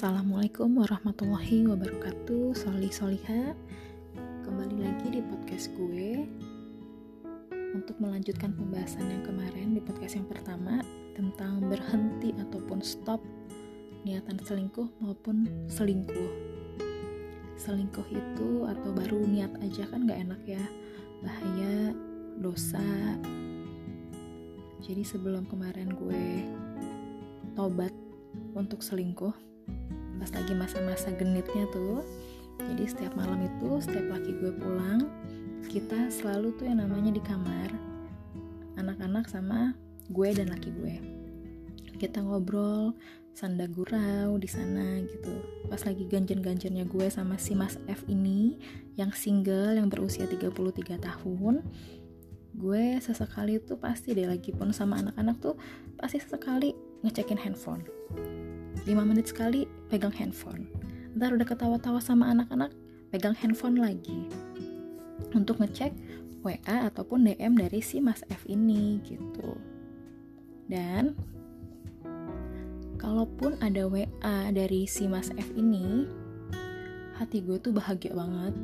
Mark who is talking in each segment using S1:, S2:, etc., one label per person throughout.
S1: Assalamualaikum warahmatullahi wabarakatuh. Soli Soliha Kembali lagi di podcast gue. Untuk melanjutkan pembahasan yang kemarin di podcast yang pertama Tentang berhenti ataupun stop niatan selingkuh maupun selingkuh. Selingkuh itu atau baru niat aja kan gak enak ya Bahaya, dosa. Jadi sebelum kemarin gue tobat untuk selingkuh pas lagi masa-masa genitnya tuh. Jadi setiap malam itu setiap laki gue pulang kita selalu tuh yang namanya di kamar anak-anak sama gue dan laki gue. Kita ngobrol sanda gurau di sana gitu. Pas lagi ganjen-ganjennya gue sama si Mas F ini yang single yang berusia 33 tahun gue sesekali tuh pasti deh lagi pun sama anak-anak tuh pasti sesekali ngecekin handphone 5 menit sekali pegang handphone. Ntar udah ketawa-tawa sama anak-anak pegang handphone lagi. Untuk ngecek WA ataupun DM dari si Mas F ini gitu. Dan kalaupun ada WA dari si Mas F ini hati gue tuh bahagia banget.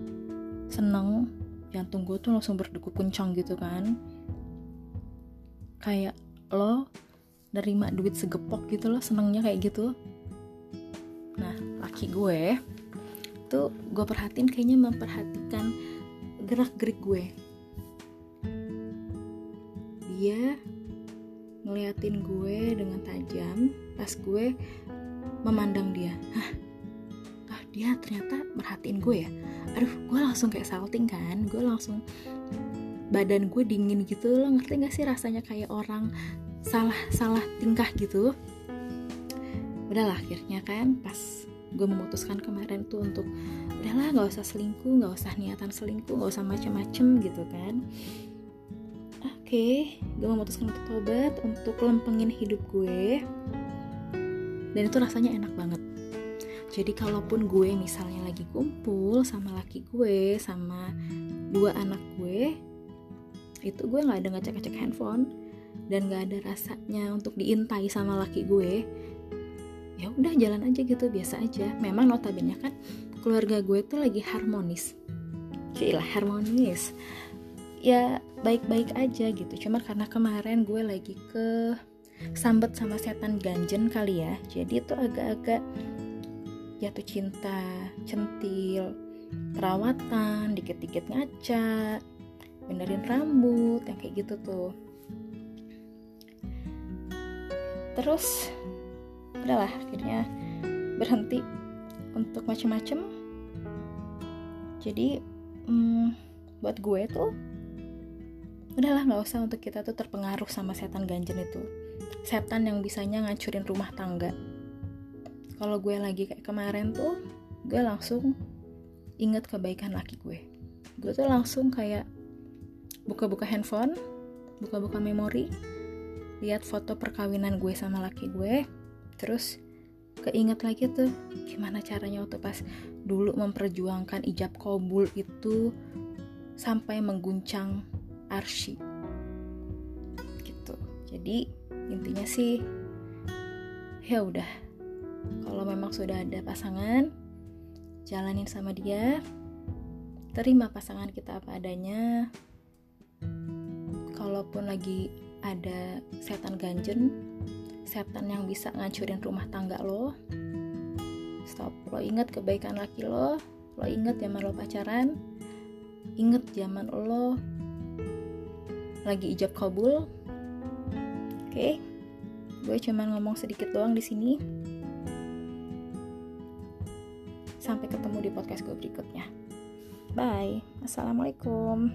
S1: Seneng. Jantung gue tuh langsung berdegup kencang gitu kan. Kayak lo nerima duit segepok gitu loh senengnya kayak gitu. Nah laki gue tuh gue perhatiin kayaknya memperhatikan gerak gerik gue. Dia ngeliatin gue dengan tajam pas gue memandang dia. Hah? Ah dia ternyata merhatiin gue ya? Aduh gue langsung kayak salting kan? Gue langsung badan gue dingin gitu lo ngerti gak sih rasanya kayak orang salah salah tingkah gitu. Udahlah akhirnya kan pas gue memutuskan kemarin tuh untuk udahlah nggak usah selingkuh nggak usah niatan selingkuh nggak usah macem-macem gitu kan. Oke okay, gue memutuskan untuk tobat untuk lempengin hidup gue. Dan itu rasanya enak banget. Jadi kalaupun gue misalnya lagi kumpul sama laki gue sama dua anak gue itu gue nggak ada ngecek-ngecek handphone dan gak ada rasanya untuk diintai sama laki gue ya udah jalan aja gitu biasa aja. Memang notabene kan keluarga gue tuh lagi harmonis. Gila harmonis. Ya baik-baik aja gitu. Cuma karena kemarin gue lagi ke sambet sama setan ganjen kali ya jadi itu agak-agak jatuh cinta centil. Perawatan dikit-dikit ngaca benerin rambut yang kayak gitu tuh terus udahlah akhirnya berhenti untuk macem-macem. Jadi hmm, buat gue tuh udahlah nggak usah untuk kita tuh terpengaruh sama setan ganjen itu. Setan yang bisanya ngancurin rumah tangga. Kalau gue lagi kayak kemarin tuh gue langsung inget kebaikan laki gue. Gue tuh langsung kayak buka-buka handphone buka-buka memori lihat foto perkawinan gue sama laki gue terus keinget lagi tuh gimana caranya waktu pas dulu memperjuangkan ijab kabul itu sampai mengguncang arsy. Gitu. Jadi intinya sih ya udah. Kalau memang sudah ada pasangan jalanin sama dia. Terima pasangan kita apa adanya. Kalaupun lagi ada setan ganjen setan yang bisa ngancurin rumah tangga lo. Stop. Lo inget kebaikan laki lo lo inget zaman lo pacaran inget zaman lo lagi ijab kabul. Oke okay? gue cuman ngomong sedikit doang di sini. Sampai ketemu di podcast gue berikutnya. Bye. Assalamualaikum